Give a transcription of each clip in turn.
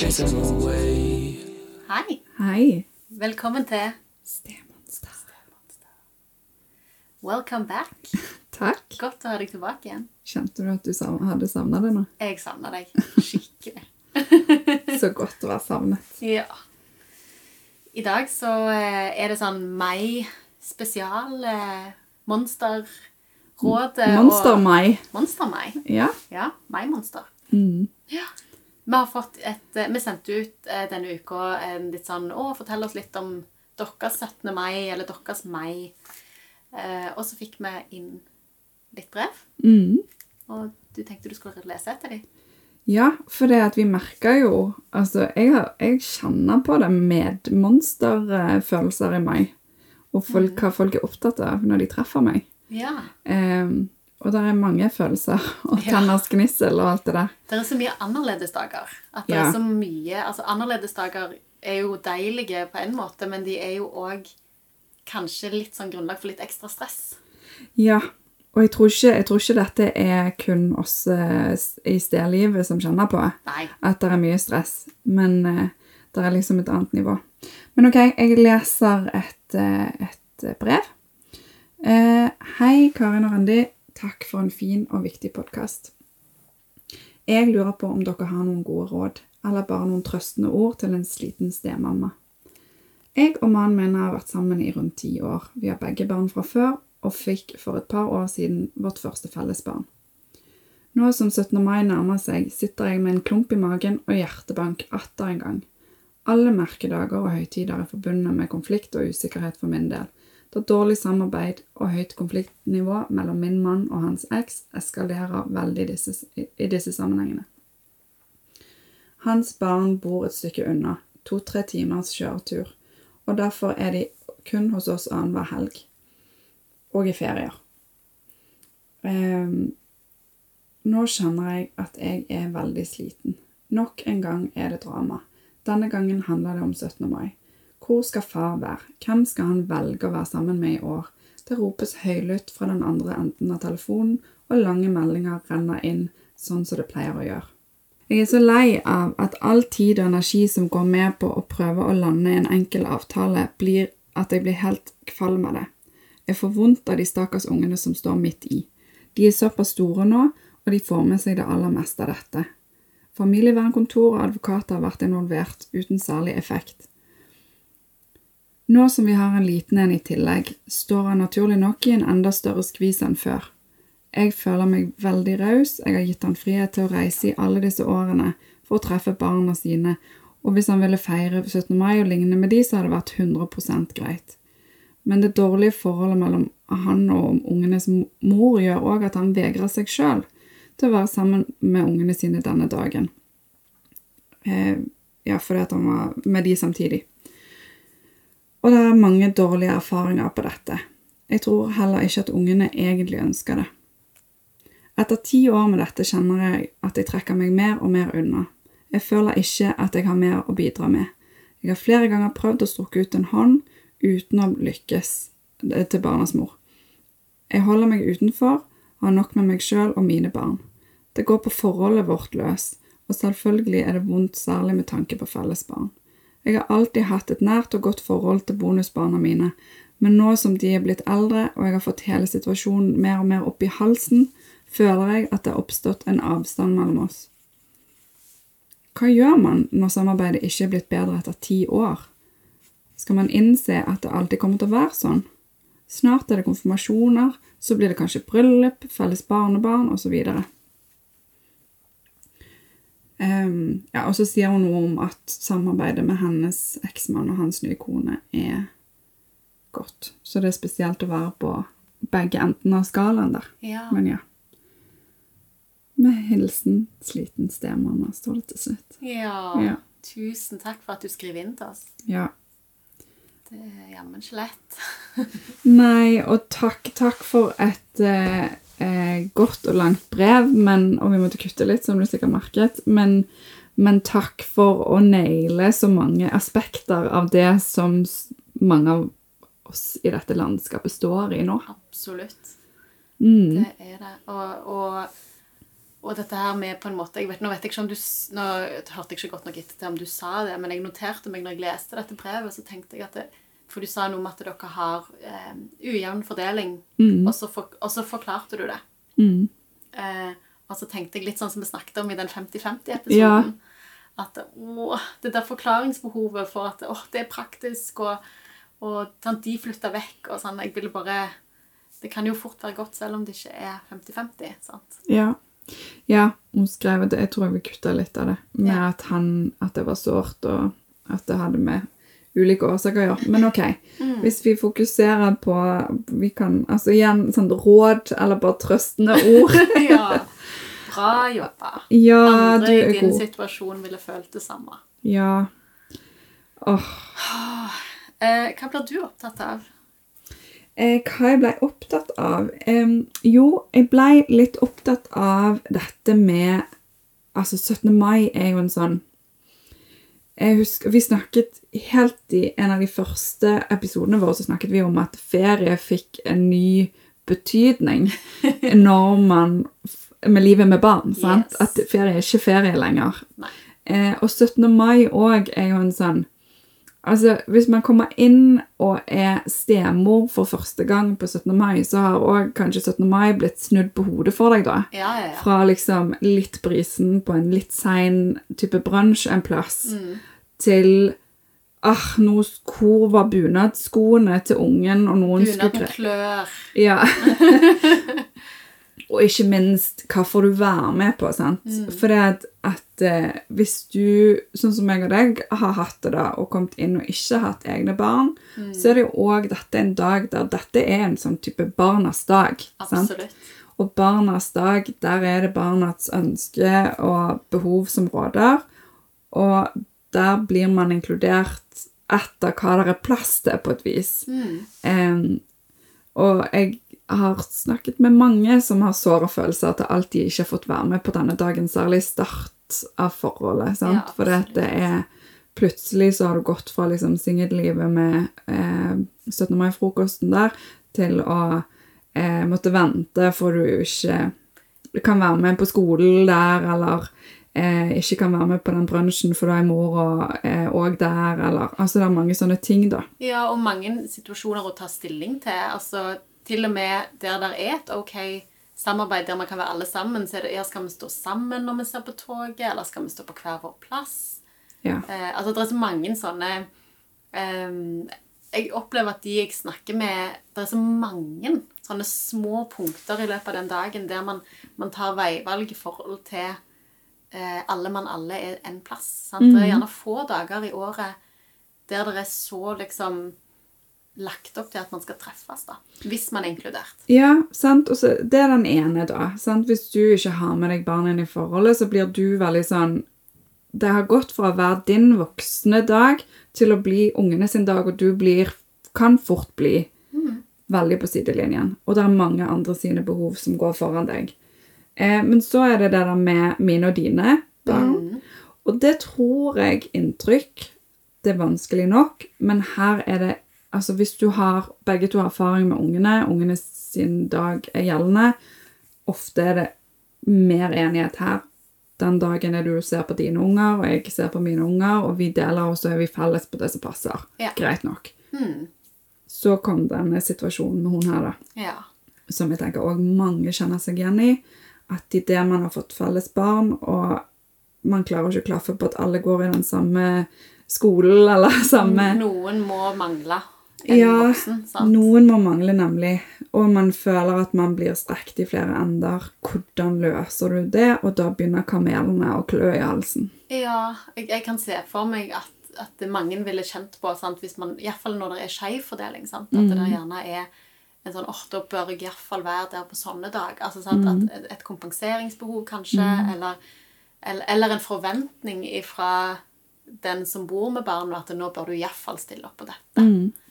chase them away. Hei. Hei. Velkommen til Stemonster. Welcome back. Takk. Godt å ha deg tilbake igjen. Kjente du at du hadde savna det nå? Jeg savna deg skikkelig. Så godt å være savnet. Ja. I dag så eh, er det sånn mai-spesial. eh, Monsterrådet Monster-Mai. Monster-mai. Ja. Ja, mai-monster. Mm. Ja. Vi har fått et eh, Vi sendte ut eh, denne uka en litt sånn Å, fortell oss litt om deres 17. mai, eller deres mai. Eh, og så fikk vi inn litt brev. Mm. Og du tenkte du skulle lese etter dem? Ja, for det at vi merka jo Altså, jeg, har, jeg kjenner på det med monsterfølelser i meg. Og folk, hva folk er opptatt av når de treffer meg. Ja. Ehm, og det er mange følelser. Og tenners gnissel og alt det der. Det er så mye annerledesdager. At det Ja. er så mye Altså, annerledesdager er jo deilige på en måte, men de er jo òg kanskje litt sånn grunnlag for litt ekstra stress. Ja, og jeg tror ikke, jeg tror ikke dette er kun oss eh, i stedlivet som kjenner på Nei. at det er mye stress, men uh, det er liksom et annet nivå. Men ok, jeg leser et, eh, et brev. Uh, hei, Karin og Randi. Takk for en fin og viktig podkast. Jeg lurer på om dere har noen gode råd, eller bare noen trøstende ord til en sliten stemamma. Jeg og mannen min har vært sammen i rundt ti år. Vi har begge barn fra før, og fikk for et par år siden vårt første fellesbarn. Nå som 17. mai nærmer seg, sitter jeg med en klump i magen og hjertebank atter en gang. Alle merkedager og høytider er forbundet med konflikt og usikkerhet for min del, da dårlig samarbeid og høyt konfliktnivå mellom min mann og hans eks eskalerer veldig disse, i disse sammenhengene. Hans barn bor et stykke unna, to-tre timers kjøretur, og derfor er de kun hos oss annenhver helg. Og i ferier. Um, nå kjenner jeg at jeg er veldig sliten. Nok en gang er det drama. Denne gangen handler det om 17. mai. Hvor skal far være? Hvem skal han velge å være sammen med i år? Det ropes høylytt fra den andre enden av telefonen, og lange meldinger renner inn sånn som det pleier å gjøre. Jeg er så lei av at all tid og energi som går med på å prøve å lande en enkel avtale, blir at jeg blir helt kvalm av det. Jeg får vondt av de stakkars ungene som står midt i. De er såpass store nå, og de får med seg det aller meste av dette. Familievernkontor og advokater har vært involvert uten særlig effekt. Nå som vi har en liten en i tillegg, står han naturlig nok i en enda større skvis enn før. Jeg føler meg veldig raus, jeg har gitt han frihet til å reise i alle disse årene for å treffe barna sine, og hvis han ville feire 17. mai og ligne med de, så hadde det vært 100% greit. Men det dårlige forholdet mellom han og ungenes mor gjør òg at han vegrer seg sjøl til å være sammen med ungene sine denne dagen. Eh, ja, fordi at han var med de samtidig. Og det er mange dårlige erfaringer på dette. Jeg tror heller ikke at ungene egentlig ønsker det. Etter ti år med dette kjenner jeg at jeg trekker meg mer og mer unna. Jeg føler ikke at jeg har mer å bidra med. Jeg har flere ganger prøvd å strukke ut en hånd uten å lykkes til barnas mor. Jeg holder meg utenfor og har nok med meg sjøl og mine barn. Det går på forholdet vårt løs, og selvfølgelig er det vondt særlig med tanke på fellesbarn. Jeg har alltid hatt et nært og godt forhold til bonusbarna mine, men nå som de er blitt eldre og jeg har fått hele situasjonen mer og mer opp i halsen, føler jeg at det har oppstått en avstand mellom oss. Hva gjør man når samarbeidet ikke er blitt bedre etter ti år? Skal man innse at det alltid kommer til å være sånn? Snart er det konfirmasjoner, så blir det kanskje bryllup, felles barnebarn osv. Um, ja, og så sier hun noe om at samarbeidet med hennes eksmann og hans nye kone er godt. Så det er spesielt å være på begge endene av skalaen der. Ja. Men ja. Med hilsen sliten stemamma, står det til slutt. ja. Ja. Tusen takk for at du skriver inn til oss. Ja. Det er jammen ikke lett. Nei, og takk, takk for et eh, eh, godt og langt brev, men, og vi måtte kutte litt, som du sikkert merket, men, men takk for å naile så mange aspekter av det som mange av oss i dette landskapet står i nå. Absolutt. Mm. Det er det. Og, og og dette her med på en måte vet, Nå vet jeg ikke om du Nå hørte jeg ikke godt nok etter til om du sa det, men jeg noterte meg når jeg leste dette brevet, så tenkte jeg at det, For du sa noe om at dere har eh, ujevn fordeling, og, så for, og så forklarte du det. Mm. Eh, og så tenkte jeg litt sånn som vi snakket om i den 50-50-episoden. At å, det der forklaringsbehovet for at å, det er praktisk, og, og sånn, de flytta vekk og sånn Jeg ville bare Det kan jo fort være godt selv om det ikke er 50-50. sant? Ja. ja, hun skrev at jeg tror jeg vil kutte litt av det. Med Ja. at han At det var sårt, og at det hadde med ulike årsaker å gjøre. Men OK. Mm. Hvis vi fokuserer på Vi kan altså igjen sånn råd eller bare trøstende ord. ja. Bra jobba. Ja, du Andre i din god. situasjon ville følt det samme. Ja. Åh. Eh, hva blir du opptatt av? Eh, hva jeg ble opptatt av? Eh, jo, jeg ble litt opptatt av dette med Altså, 17. mai er jo en sånn Jeg husker Vi snakket helt i en av de første episodene våre så snakket vi om at ferie fikk en ny betydning når man Med livet med barn, sant? Yes. At ferie er ikke ferie lenger. Eh, og 17. mai òg er jo en sånn Altså, Hvis man kommer inn og er stemor for første gang på 17. mai, så har òg kanskje 17. mai blitt snudd på hodet for deg, da. Ja, ja, ja. Fra liksom litt brisen på en litt sein type brunsj en plass, til ah, nå, hvor var bunadskoene til ungen, og noen Bunaden kre- klør. ja. og ikke minst, hva får du være med på, sant? For det at, at eh, hvis du, sånn som jeg og deg, har hatt det da, og kommet inn og ikke hatt egne barn, så er det jo òg dette en dag der dette er en sånn type barnas dag. sant? Absolutt. Og barnas dag, der er det barnas ønske og behov som råder. Og der blir man inkludert etter hva det er plass til, på et vis. Em, og jeg har snakket med mange som har såre følelser til alt de ikke har fått være med på denne dagen, særlig start av forholdet. Sant? Ja, For det er plutselig så har du gått fra liksom singellivet med eh, 17. mai-frokosten der, til å eh, måtte vente for du ikke kan være med på skolen der, eller eh, ikke kan være med på den brunsjen for da er mor og, eh, der, eller Altså det er mange sånne ting, da. Ja, og mange situasjoner å ta stilling til. Altså, til og med der det er et ok samarbeid der man kan være alle sammen, så er det ja, skal vi stå sammen når vi ser på toget, eller skal vi stå på hver vår plass? Ja. Eh, altså, det er så mange sånne eh, Jeg opplever at de jeg snakker med Det er så mange sånne små punkter i løpet av den dagen der man, man tar veivalg i forhold til alle mann alle er en plass. Sant? Det er gjerne få dager i året der det er så liksom lagt opp til at man skal treffes, da. Hvis man er inkludert. Ja, sant. Og så, det er den ene, da. Sant? Hvis du ikke har med deg barnet inn i forholdet, så blir du veldig sånn Det har gått fra å være din voksne dag til å bli ungene sin dag, og du blir Kan fort bli veldig på sidelinjen. Og det er mange andre sine behov som går foran deg. Eh, men så er det det der med mine og dine barn. Og det tror jeg inntrykk Det er vanskelig nok, men her er det Altså hvis du har begge to har erfaring med ungene, ungene sin dag er gjeldende, ofte er det mer enighet her. Den dagen er du ser på dine unger, og jeg ser på mine unger, og vi deler, og så er vi felles på det som passer. Ja. Greit nok. Mm. Så kom denne situasjonen med hun her, da Ja. som jeg tenker også mange kjenner seg igjen i. At idet man har fått felles barn, og man klarer ikke å klaffe på at alle går i den samme skolen eller samme Noen må mangle en Ja, voksen, sant? noen må mangle, nemlig. Og man føler at man blir strekt i flere ender. Hvordan løser du det? Og da begynner kamelene å klø i halsen. Ja, jeg, jeg kan se for meg at, at mange ville kjent på, sant? hvis man, i hvert fall når det er skeiv fordeling, sant? at det der gjerne er en sånn, åh, da bør jeg i hvert fall være der på sånne dag. Altså? At et, et kompenseringsbehov kanskje, eller, eller, eller en forventning fra den som bor med barn, at nå bør du i hvert fall stille opp på dette.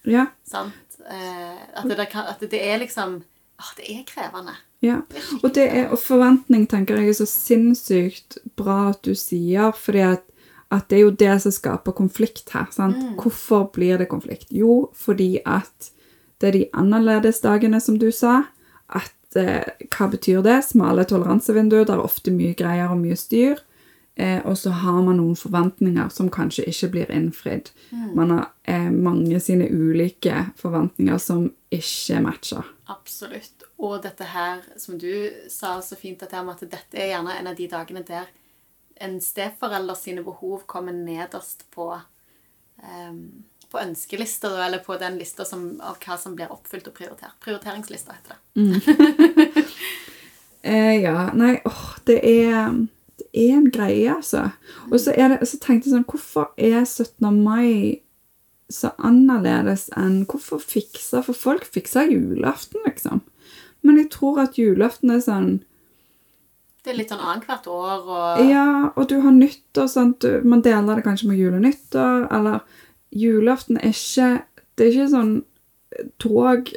Ja, Sant? Eh, at, det, at det er liksom, åh, det er krevende. ja. Og, det er, og forventning tenker jeg er så sinnssykt bra at du sier, fordi at, at det er jo det som skaper konflikt her. sant? Hvorfor blir det konflikt? Jo, fordi at det er de annerledes dagene, som du sa. At eh, hva betyr det? Smale toleransevinduer, det er ofte mye greier og mye styr. Eh, og så har man noen forventninger som kanskje ikke blir innfridd. Man har eh, mange sine ulike forventninger som ikke matcher. Absolutt. Og dette her, som du sa så fint, dette med at dette er gjerne en av de dagene der en steforelder sine behov kommer nederst på, em, på ønskelista, eller på den lista som, av hva som blir oppfylt og prioritert. Prioriteringslista heter det. Eh, ja, nei, åh, det er, det er en greie, altså. Og så, det, så tenkte jeg sånn, hvorfor er 17. mai så annerledes enn Hvorfor fikser For folk fikser julaften, liksom. Men jeg tror at julaften er sånn Det er litt sånn annethvert år og Ja, og du har nyttår, sant. Du, man deler det kanskje med jul og nyttår, eller Julaften er ikke Det er ikke sånn tog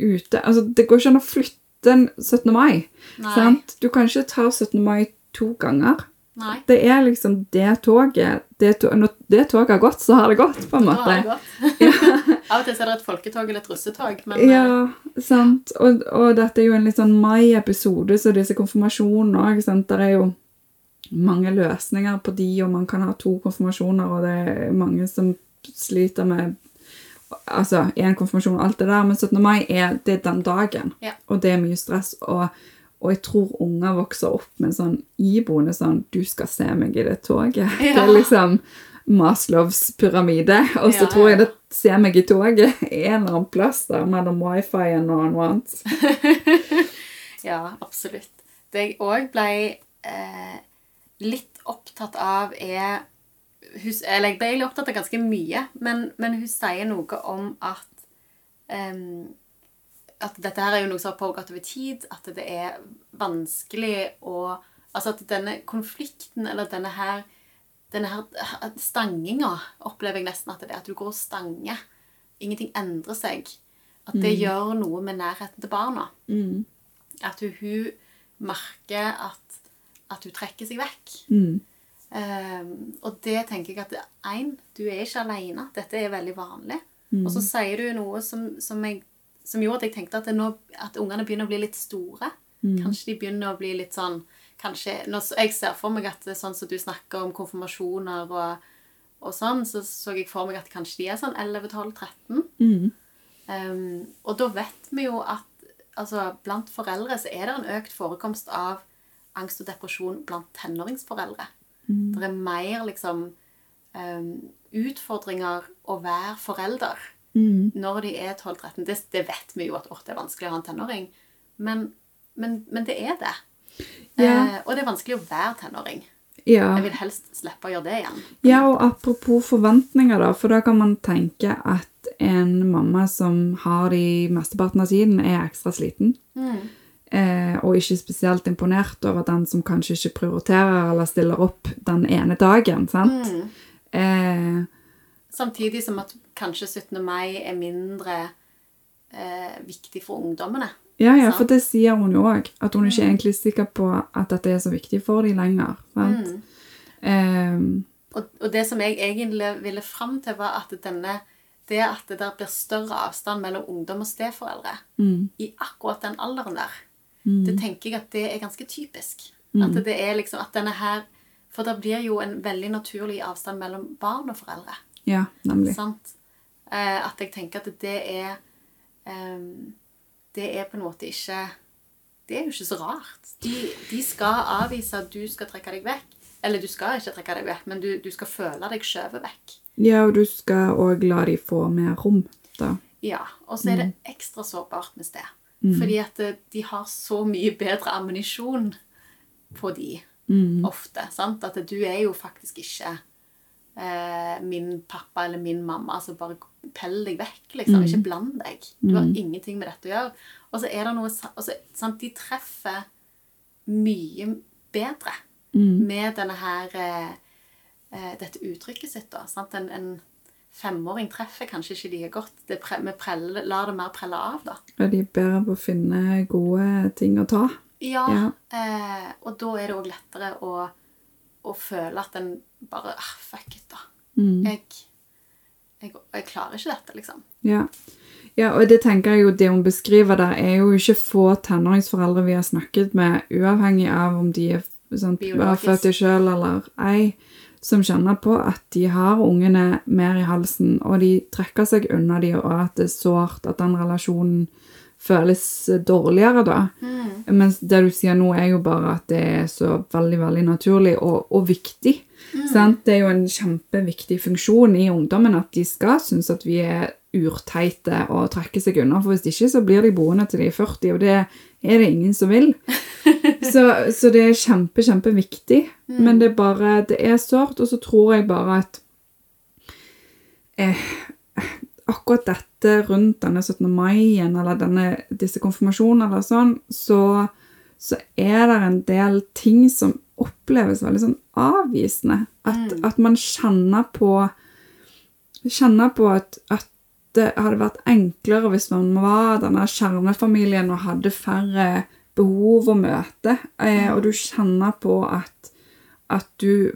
ute Altså, det går ikke an å flytte en 17. mai. Sant? Du kan ikke ta 17. mai to ganger. Nei. Det er liksom det toget det to Når det toget har gått, så har det gått, på en Da måte. har det gått. Av og til er det et folketog eller et russetog, men eh, Ja, sant. Og, og dette er jo en litt sånn mai-episode, så disse konfirmasjonene òg, sant. Der er jo mange løsninger på de, og man kan ha to konfirmasjoner, og det er mange som sliter med Altså, en konfirmasjon og alt det der, men 17. mai er, det er den dagen. Ja. Og det er mye stress. Og, og jeg tror unger vokser opp med en sånn iboende sånn 'Du skal se meg i det toget'. Det er liksom Maslows pyramide. Og så Ja, tror jeg ja. det 'se meg i toget' en eller annen plass der mellom wifi-en og noe annet. Ja, absolutt. Det jeg òg ble eh, litt opptatt av, er hun, Eller jeg ble egentlig opptatt av ganske mye, men, men hun sier noe om at um, At dette her er jo noe som har pågått over tid, at det er vanskelig å Altså at denne konflikten, eller denne her denne her stanginga opplever jeg nesten at det er at du går og stanger. Ingenting endrer seg. At det gjør noe med nærheten til barna. Mm. At hun, hun merker at, at hun trekker seg vekk. Mm. Ehm, og det tenker jeg at én, du er ikke alene. Dette er veldig vanlig. Mm. Og så sier du noe som, som, jeg, som gjorde at jeg tenkte at, nå, at ungene begynner å bli litt store. Mm. Kanskje de begynner å bli litt sånn kanskje, når Jeg ser for meg at det er sånn som du snakker om konfirmasjoner og, og sånn, så så jeg for meg at kanskje de er sånn 11-12-13. Mm. Um, og da vet vi jo at altså, blant foreldre så er det en økt forekomst av angst og depresjon blant tenåringsforeldre. Det er mer liksom um, utfordringer å være forelder Mm. når de er 12-13. Det, det vet vi jo at det er vanskelig å ha en tenåring. Men, men, men det er det. Ja. Eh, og det er vanskelig å være tenåring. Ja. Jeg vil helst slippe å gjøre det igjen. Ja, og apropos forventninger, da, for da kan man tenke at en mamma som har de mesteparten av tiden, er ekstra sliten. Eh, og ikke spesielt imponert over den som kanskje ikke prioriterer eller stiller opp den ene dagen. sant? Eh, Samtidig som at kanskje 17. mai er mindre eh, viktig for ungdommene. ja, ja, Sant. for det sier hun jo òg. At hun ikke er egentlig sikker på at dette er så viktig for dem lenger. sant? Eh, Og, og det som jeg egentlig ville fram til, var at denne, det at det der blir større avstand mellom ungdom og steforeldre mm, i akkurat den alderen der, mm, det tenker jeg at det er ganske typisk. At det er liksom at denne her For det blir jo en veldig naturlig avstand mellom barn og foreldre. ja, nemlig. Sant? Eh, at jeg tenker at det er um, Det er på en måte ikke Det er jo ikke så rart. De, de skal avvise at du skal trekke deg vekk. Eller du skal ikke trekke deg vekk, men du, du skal føle deg skjøvet vekk. Ja, og du skal òg la de få mer rom, da. Ja, Og så er det ekstra sårbart med sted. Fordi at eh, de har så mye bedre ammunisjon på de Mm. ofte. sant? At du er jo faktisk ikke eh, min pappa eller min mamma, som bare pell deg vekk, liksom. Ikke bland deg. Du har ingenting med dette å gjøre. Og så er det noe altså, sant? De treffer mye bedre med denne her eh, eh, dette uttrykket sitt, da. Sant? En, en femåring treffer kanskje ikke like godt. Det pre, vi preller, lar det mer prelle av, da. Og de er bedre på å finne gode ting å ta. Ja, Ja. Eh, og da er det òg lettere å, å føle at en bare ah, Fuck it, da. Mm. Jeg, jeg, jeg klarer ikke dette, liksom. Ja. Ja, og det tenker jeg jo det hun beskriver der, er jo ikke få tenåringsforeldre vi har snakket med, uavhengig av om de er sånn, født det sjøl eller ei, som kjenner på at de har ungene mer i halsen, og de trekker seg unna de, og at det er sårt, at den relasjonen føles dårligere da. Mens det du sier nå, er jo bare at det er så veldig, veldig naturlig og, og viktig. Sant? Det er jo en kjempeviktig funksjon i ungdommen at de skal synes at vi er urteite og trekke seg unna, for hvis ikke så blir de boende til de er 40, og det er det ingen som vil. Så, så det er kjempe, kjempeviktig, men det er bare, det er sårt, og så tror jeg bare at eh, akkurat dette rundt denne 17. mai-en, eller denne, disse konfirmasjonene eller sånn, så, så er det en del ting som oppleves veldig sånn avvisende. At, at man kjenner på Kjenner på at, at det hadde vært enklere hvis man var denne kjernefamilien og hadde færre behov å møte, eh, og du kjenner på at, at du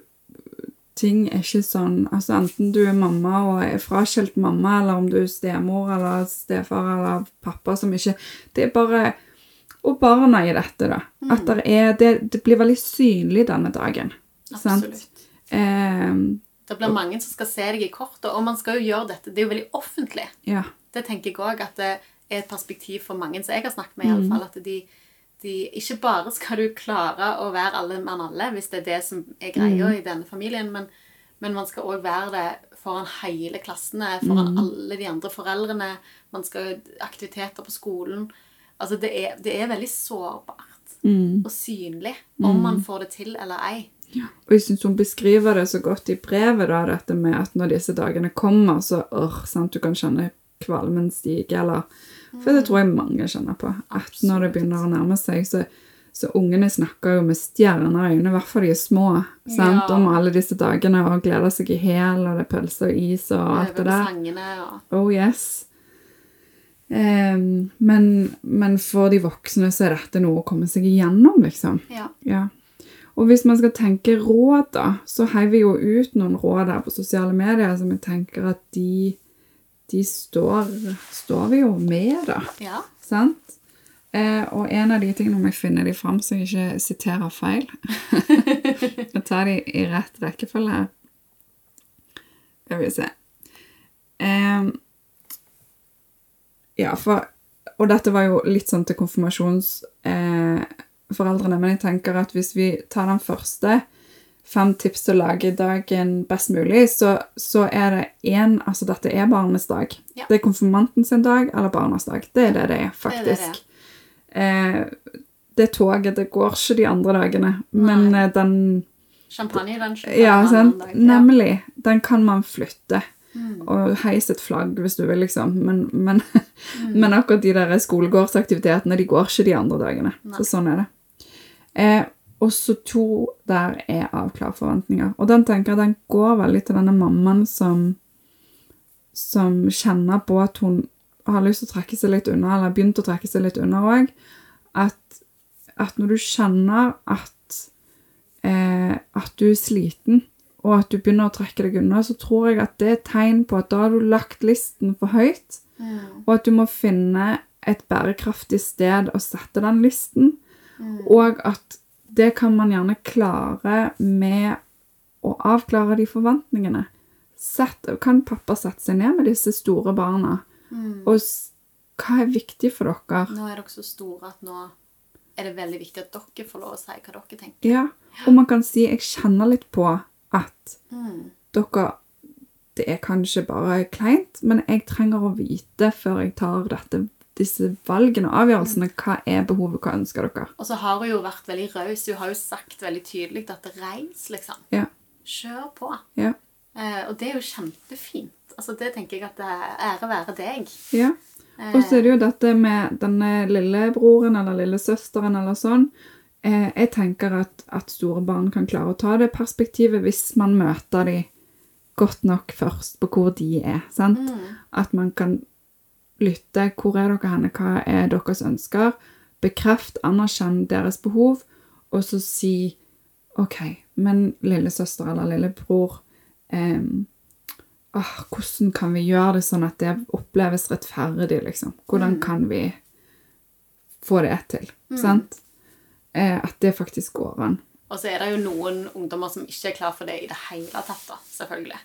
ting er ikke sånn altså Enten du er mamma og er fraskilt mamma, eller om du er stemor eller stefar eller pappa som ikke Det er bare Og barna i dette, da. At der er, det, det blir veldig synlig denne dagen. Sant? Absolutt. Eh, Det blir mange som skal se deg i kortet, og man skal jo gjøre dette. Det er jo veldig offentlig. ja. Det tenker jeg òg at det er et perspektiv for mange som jeg har snakket med, i alle fall, at de, de Ikke bare skal du klare å være alle mann alle, hvis det er det som er greia i denne familien, men, men man skal òg være det foran hele klassene, foran alle de andre foreldrene. Man skal ha aktiviteter på skolen. Altså, det er, det er veldig sårbart og synlig om man får det til eller ei. Og jeg syns hun beskriver det så godt i brevet, da, dette med at når disse dagene kommer, så øh, sant, du kan kjenne kvalmen stige, eller For det tror jeg mange kjenner på. At når det begynner å nærme seg, så, så ungene snakker jo med stjerner i øynene, i hvert fall de er små, sant, Ja. om alle disse dagene, og gleder seg i hæl, og det er pølse og is og alt det der. sangene ja. Oh yes. Um, men, men for de voksne så er dette noe å komme seg igjennom, liksom. Ja. Ja. Og hvis man skal tenke råd, da, så heier vi jo ut noen råd her på sosiale medier som jeg tenker at de, de står, står vi jo med, da. ja. Sant? Eh, og en av de tingene, om jeg finner de fram så jeg ikke siterer feil Jeg tar de i rett rekkefølge her. Skal vi se. eh, ja, for Og dette var jo litt sånn til konfirmasjons... eh, foreldrene, men jeg tenker at hvis vi tar den første fem tips til å lage dagen best mulig, så, så er det én Altså, dette er barnets dag. Ja. Det er konfirmanten sin dag eller barnas dag. Det er det det er, faktisk. Det er det faktisk. Eh, det toget, det går ikke de andre dagene, men Nei. eh, den Champagne den Ja, dag. Ja. Nemlig. Den kan man flytte. Mm. Og heise et flagg hvis du vil, liksom. Men, men, Mm. men akkurat de der skolegårdsaktivitetene, de går ikke de andre dagene. Så sånn er det. Eh, også to der er avklar forventninger. Og den tenker jeg den går veldig til denne mammaen som som kjenner på at hun har lyst til å trekke seg litt unna, eller har begynt å trekke seg litt unna òg. At, at når du kjenner at, eh, at du er sliten, og at du begynner å trekke deg unna, så tror jeg at det er et tegn på at da har du lagt listen for høyt, ja. og at du må finne et bærekraftig sted å sette den listen, Mm. og at det kan man gjerne klare med å avklare de forventningene. Sett, kan pappa sette seg ned med disse store barna, Mm. og hva er viktig for dere? Nå er dere så store at nå er det veldig viktig at dere får lov å si hva dere tenker. Ja, og man kan si, jeg kjenner litt på at Mm. dere Det er kanskje bare kleint, men jeg trenger å vite før jeg tar dette, disse valgene og avgjørelsene, hva er behovet, hva ønsker dere? Og så har hun jo vært veldig raus. Hun har jo sagt veldig tydelig at reis, liksom. Ja. Kjør på. Ja. Eh, og det er jo kjempefint. Altså, det tenker jeg at det er ære være deg. ja. Og så er det jo dette med denne lillebroren eller lillesøsteren eller sånn. Eh, jeg tenker at, at store barn kan klare å ta det perspektivet hvis man møter dem godt nok først på hvor de er. sant? At man kan lytte. Hvor er dere henne? Hva er deres ønsker? Bekreft, anerkjenn deres behov, og så si OK, men lillesøster eller lillebror eh, åh, hvordan kan vi gjøre det sånn at det oppleves rettferdig, liksom? Hvordan kan vi få det til? Sant? Eh, at det faktisk går an. Og så er det jo noen ungdommer som ikke er klar for det i det hele tatt, da, selvfølgelig.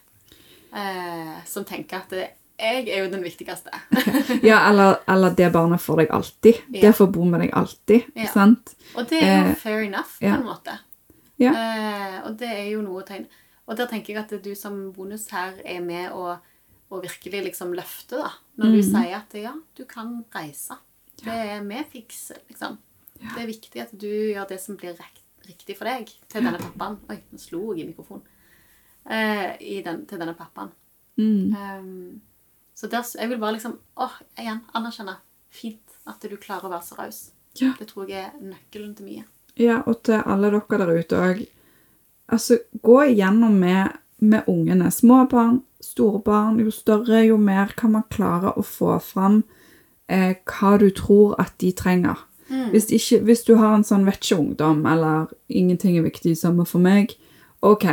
Eh, som tenker at det, jeg er jo den viktigste. Ja, eller, eller det barnet får deg alltid. Ja. Det får bo med deg alltid. Ja. Sant? Og det er jo Eh, fair enough, på ja. en måte. Ja. Eh, og det er jo noe å tegne. Og der tenker jeg at du som bonus her er med å, og virkelig liksom løfte, da. Når Mm. du sier at ja, du kan reise. Det er vi fikser, liksom. Det er viktig at du gjør det som blir riktig for deg til denne pappaen. Oi, nå slo jeg i mikrofonen. Eh, i den, til denne pappaen. Mm. Um, så der, jeg vil bare liksom åh, igjen anerkjenne. Fint at du klarer å være så raus. Ja. Det tror jeg er nøkkelen til mye. Ja, og til alle dere der ute òg. Altså, gå igjennom med, med ungene. Små barn, store barn. Jo større, jo mer kan man klare å få fram eh, hva du tror at de trenger. Hvis, ikke, hvis du har en sånn vet ikke ungdom, eller ingenting er viktig samme for meg, OK,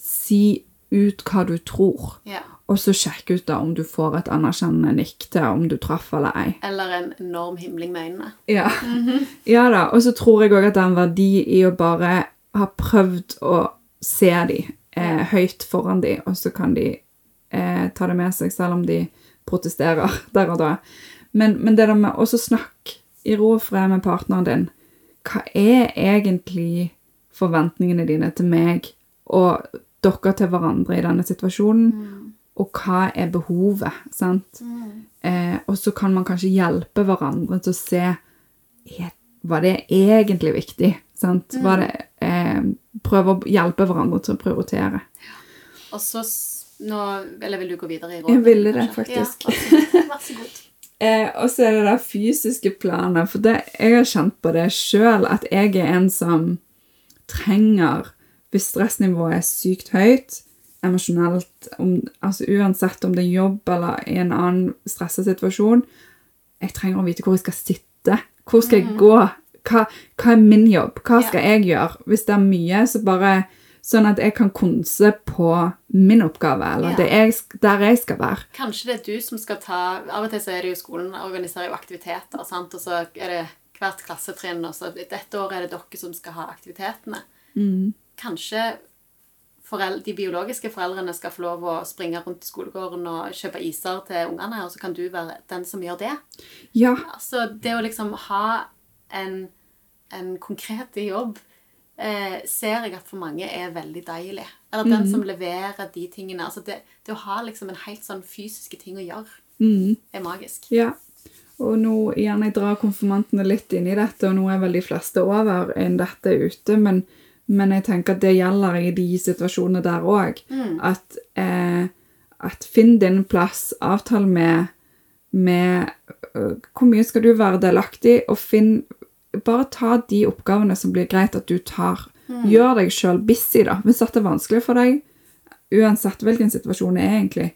si ut hva du tror. Ja. Og så sjekk ut da om du får et anerkjennende nikk til om du traff eller ei. Eller en enorm himling med øynene. Ja. ja da. Og så tror jeg òg at det er en verdi i å bare ha prøvd å se de eh, høyt foran de, og så kan de eh, ta det med seg selv om de protesterer der og da. Men, men det der med også snakk i ro og fred med partneren din. Hva er egentlig forventningene dine til meg og dere til hverandre i denne situasjonen? Og hva er behovet? sant? Eh, og så kan man kanskje hjelpe hverandre til å se er, Var det egentlig viktig? sant? Var det, eh, prøve å hjelpe hverandre til å prioritere. Og så nå, Eller vil du gå videre i rådet? Jeg ville det, faktisk. Ja, vær så god. Eh, og så er det det fysiske planet. For det, jeg har kjent på det sjøl, at jeg er en som trenger Hvis stressnivået er sykt høyt, emosjonelt om, altså Uansett om det er jobb eller i en annen stressa situasjon, jeg trenger å vite hvor jeg skal sitte. Hvor skal jeg gå? Hva, hva er min jobb? Hva skal jeg gjøre? Hvis det er mye, så bare Sånn at jeg kan konse på min oppgave, eller Ja. det jeg, der jeg skal være. Kanskje det er du som skal ta Av og til så er det jo skolen organiserer jo aktiviteter, sant? og så er det hvert klassetrinn, og så dette året er det dere som skal ha aktivitetene. Kanskje forel- de biologiske foreldrene skal få lov å springe rundt i skolegården og kjøpe iser til ungene, og så kan du være den som gjør det. Ja, Så det å liksom ha en, en konkret jobb eh, ser jeg at for mange er veldig deilig. Eller den som leverer de tingene. Altså det, det å ha liksom en helt sånn fysiske ting å gjøre, er magisk. Ja, og nå igjen, jeg drar konfirmantene litt inn i dette, og nå er vel de fleste over enn dette ute, men, men jeg tenker at det gjelder i de situasjonene der òg. At, eh, at finn din plass, avtal med, med uh, hvor mye skal du være delaktig, og finn Bare ta de oppgavene som blir greit at du tar. Gjør deg sjøl busy, da. Hvis dette er vanskelig for deg, uansett hvilken situasjon det er egentlig,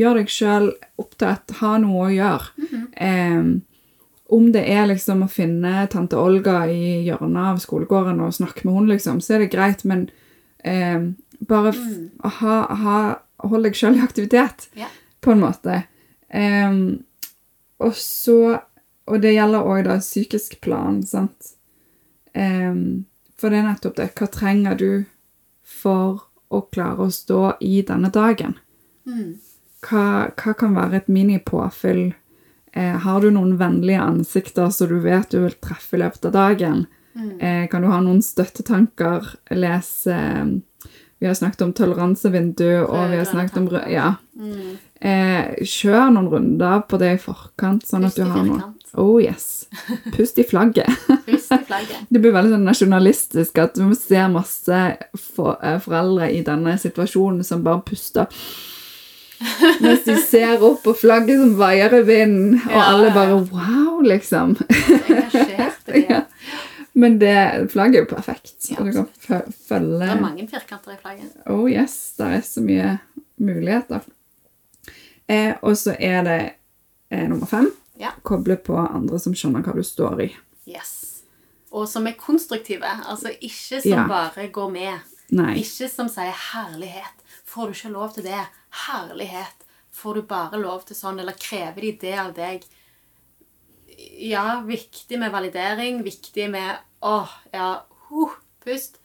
gjør deg sjøl opptatt, ha noe å gjøre. eh, om det er liksom å finne tante Olga i hjørnet av skolegården og snakke med henne, liksom, så er det greit, men eh, bare f ha, ha, hold deg sjøl i aktivitet, Ja. på en måte. Eh, og så Og det gjelder òg da psykisk plan, sant. Eh, for det er nettopp det. Hva trenger du for å klare å stå i denne dagen? Hva, hva kan være et minipåfyll? Eh, har du noen vennlige ansikter som du vet du vil treffe i løpet av dagen? Eh, kan du ha noen støttetanker? Les eh, Vi har snakket om toleransevindu, og vi har snakket om Ja. Eh, kjør noen runder på det i forkant, sånn Pust at du har noe. Oh yes. Pust i flagget. Pust i flagget. Det blir veldig sånn nasjonalistisk at vi ser masse for, eh, foreldre i denne situasjonen som bare puster. Mens de ser opp på flagget som vaier i vinden, og Ja, alle bare wow, liksom. Ja. Men det, flagget er jo perfekt. Ja, og du kan følge Det er mange firkanter i flagget. Oh yes, det er så mye muligheter. Eh, og så er det eh, nummer fem. Ja. Koble på andre som skjønner hva du står i. Yes. Og som er konstruktive. Altså ikke som Ja. bare går med. Nei. Ikke som sier 'herlighet'. Får du ikke lov til det? Herlighet. får du bare lov til sånn, eller krever de det av deg? Ja, viktig med validering, viktig med åh, ja, huh, pust.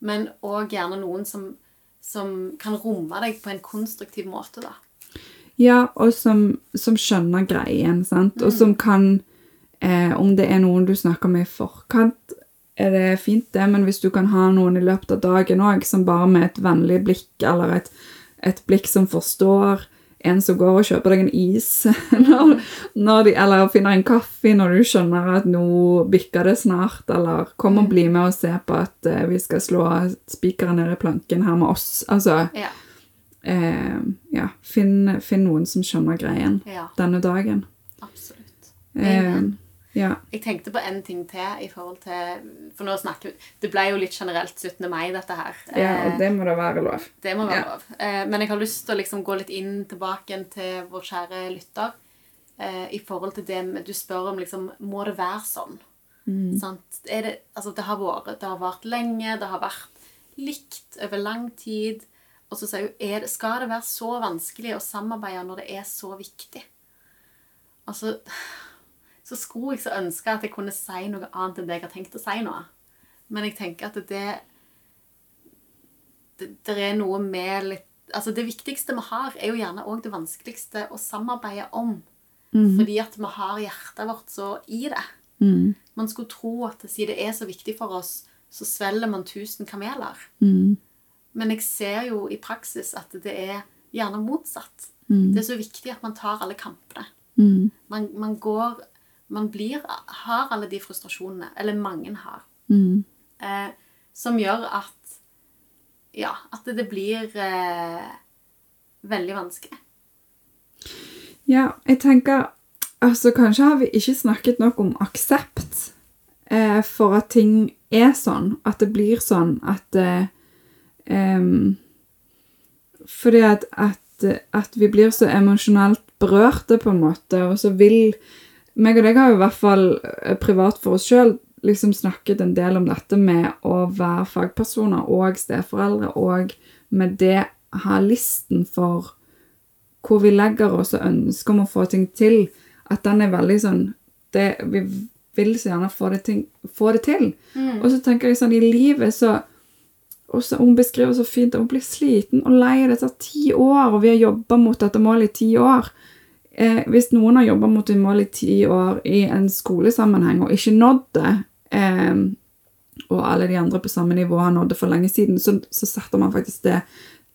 Men òg gjerne noen som, som kan romme deg på en konstruktiv måte, da. Ja, og som, som skjønner greien, sant? Og som kan eh, Om det er noen du snakker med i forkant, er det fint, det, men hvis du kan ha noen i løpet av dagen òg, som bare med et vennlig blikk eller et, et blikk som forstår en som går og kjøper deg en is, når, når de, eller finner en kaffe når du skjønner at nå bikker det snart, eller kom og bli med og se på at eh, vi skal slå spikeren ned i planken her med oss. Altså, Ja. eh, ja, finn, finn noen som skjønner greien ja denne dagen. absolutt. Eh, ja. Jeg tenkte på en ting til i forhold til For nå snakker vi Det ble jo litt generelt 17. mai, dette her. ja, Eh, og det må da være lov. Det må være Ja. lov. Eh, men jeg har lyst til å liksom gå litt inn tilbake til vår kjære lytter. Eh, I forhold til det du spør om liksom Må det være sånn? Sant? Er det, altså, det har vært Det har vart lenge, det har vært likt over lang tid. Og så sier hun Skal det være så vanskelig å samarbeide når det er så viktig? Altså Så skulle jeg så ønske at jeg kunne si noe annet enn det jeg har tenkt å si nå. Men jeg tenker at det det, det er noe med litt Altså, det viktigste vi har, er jo gjerne òg det vanskeligste å samarbeide om. Fordi at vi har hjertet vårt så i det. Mm. Man skulle tro at siden det er så viktig for oss, så svelger man tusen kameler. Mm. Men jeg ser jo i praksis at det er gjerne motsatt. Mm. Det er så viktig at man tar alle kampene. Mm. Man, man går Man blir Har alle de frustrasjonene. Eller mange har. Mm. eh, som gjør at ja, at det blir eh, veldig vanskelig. Ja, jeg tenker Altså, kanskje har vi ikke snakket nok om aksept eh, for at ting er sånn. At det blir sånn at em, Fordi at, at, at vi blir så emosjonelt berørte, på en måte, og så vil meg og deg har jo i hvert fall eh, privat for oss sjøl liksom snakket en del om dette med å være fagpersoner og steforeldre, og med det ha listen for hvor vi legger oss og ønsker om å få ting til, at den er veldig sånn det, Vi vil så gjerne få det, ting, få det til. Og så tenker jeg sånn i livet så og så Hun beskriver så fint at hun blir sliten og lei. Det tar ti år, og vi har jobba mot dette målet i ti år. Eh, hvis noen har jobba mot et mål i ti år i en skolesammenheng og ikke nådd det, eh, og alle de andre på samme nivå har nådd det for lenge siden, så, så setter man faktisk det,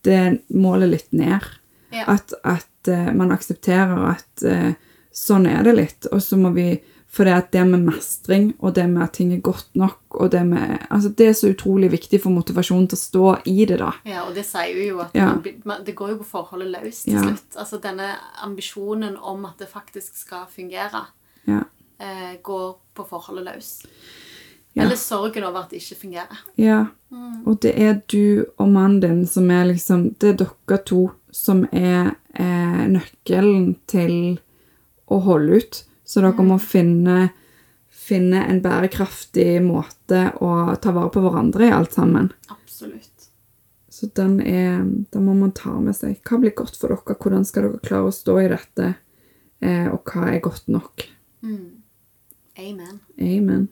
det målet litt ned. Ja. At, at eh, man aksepterer at eh, sånn er det litt, og så må vi For det det med mestring, og det med at ting er godt nok, og det med Altså, det er så utrolig viktig for motivasjonen til å stå i det, da. Ja, og det sier jo at Ja. man, det går jo på forholdet løs til Ja. slutt. Altså denne ambisjonen om at det faktisk skal fungere, Ja. eh, går på forholdet løs. Eller sorgen over at det ikke fungerer. Ja, og det er du og mannen din som er liksom Det er dere to som er eh, nøkkelen til å holde ut. Så dere må finne, finne en bærekraftig måte å ta vare på hverandre i alt sammen. Absolutt. Så den er Den må man ta med seg. Hva blir godt for dere? Hvordan skal dere klare å stå i dette? Eh, og hva er godt nok? Mm. Amen. Amen.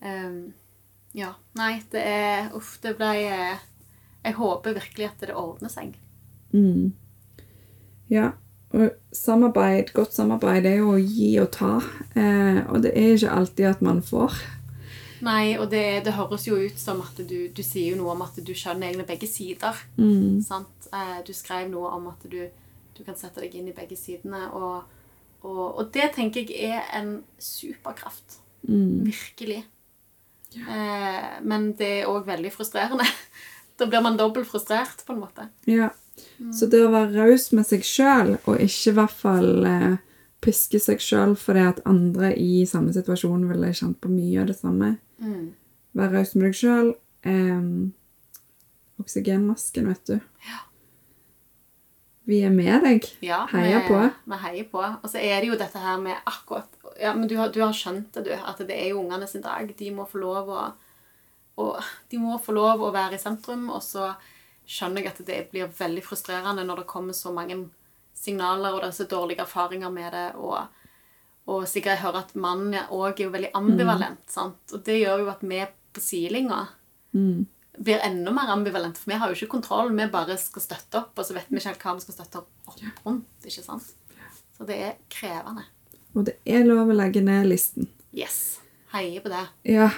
Um, ja. Nei, det er Uff, det ble eh, Jeg håper virkelig at det ordner seg. Mm. Ja, samarbeid, godt samarbeid er jo å gi og ta, eh, og det er ikke alltid at man får. Nei, og det, det høres jo ut som at du, du sier jo noe om at du skjønner egentlig begge sider. Mm. Sant? Eh, du skrev noe om at du, du kan sette deg inn i begge sidene. Og, og, og det tenker jeg er en superkraft. Mm. Virkelig. Eh, men det er òg veldig frustrerende. Da blir man dobbelt frustrert, på en måte. Ja. Så det å være raus med seg sjøl, og ikke i hvert fall eh, piske seg sjøl fordi at andre i samme situasjon ville kjent på mye av det samme. Mm. Være raus med deg sjøl. Eh, oksygenmasken, vet du. Ja. Vi er med deg. Ja, Heier vi, på. Vi heier på. Og så er det jo dette her med akkurat ja, men du har, du har skjønt det, du. At det er jo ungene sin dag. De må få lov å og De må få lov å være i sentrum. Og så skjønner jeg at det blir veldig frustrerende når det kommer så mange signaler, og det er så dårlige erfaringer med det. Og, og sikkert jeg hører at mannen òg er jo veldig ambivalent. sant? Og det gjør jo at vi på sidelinja Mm. blir enda mer ambivalente. For vi har jo ikke kontroll. Vi bare skal støtte opp, og så vet vi ikke helt hva vi skal støtte opp rundt. ikke sant? Så det er krevende. Og det er lov å legge ned listen. Yes. Heier på det. Ja,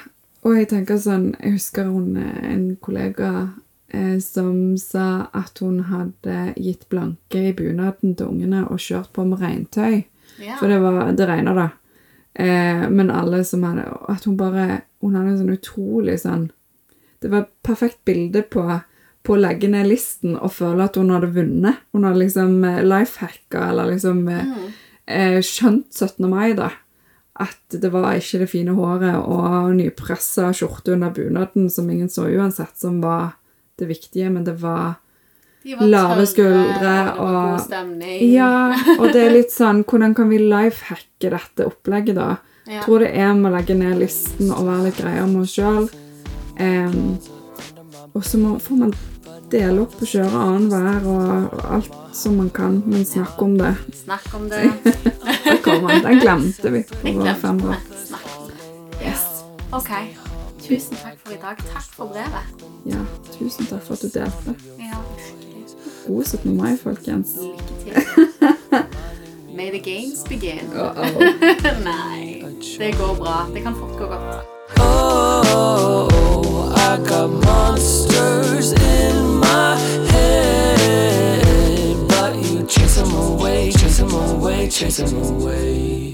og jeg tenker sånn Jeg husker hun, eh, en kollega som sa at hun hadde gitt blanke i bunaden til ungene og kjørt på med regntøy. Ja. For det, var, det regna, da. Eh, men alle som hadde At hun bare Hun hadde en sånn utrolig sånn Det var et perfekt bilde på, på å legge ned listen og føle at hun hadde vunnet. Hun hadde liksom eh, lifehacka, eller liksom mm. eh, skjønt 17. mai, da. At det var ikke det fine håret og nypressa skjorte under bunaden som ingen så uansett, som var det viktige, men det var De var lave skuldre og og- god stemning. Ja, og det er litt sånn Hvordan kan vi lifehacke dette opplegget, da? Ja. Jeg tror det er med å legge ned listen og være litt greier med oss sjøl. og så må, får man dele opp og kjøre annenhver og, og alt som man kan, men snakke om det. Snakk om det. Det kommer, Den glemte vi på for glemte fem år. Snakk om det. Yes. OK. Tusen takk for i dag. Takk for brevet. Ja, tusen takk for at du delte. Ja. God 17. mai, folkens. Lykke til. May the games begin. Uh -oh. Nei, det går bra. Det kan fort gå godt. Oh, I got monsters in my head But you chase them away, chase them away, chase them away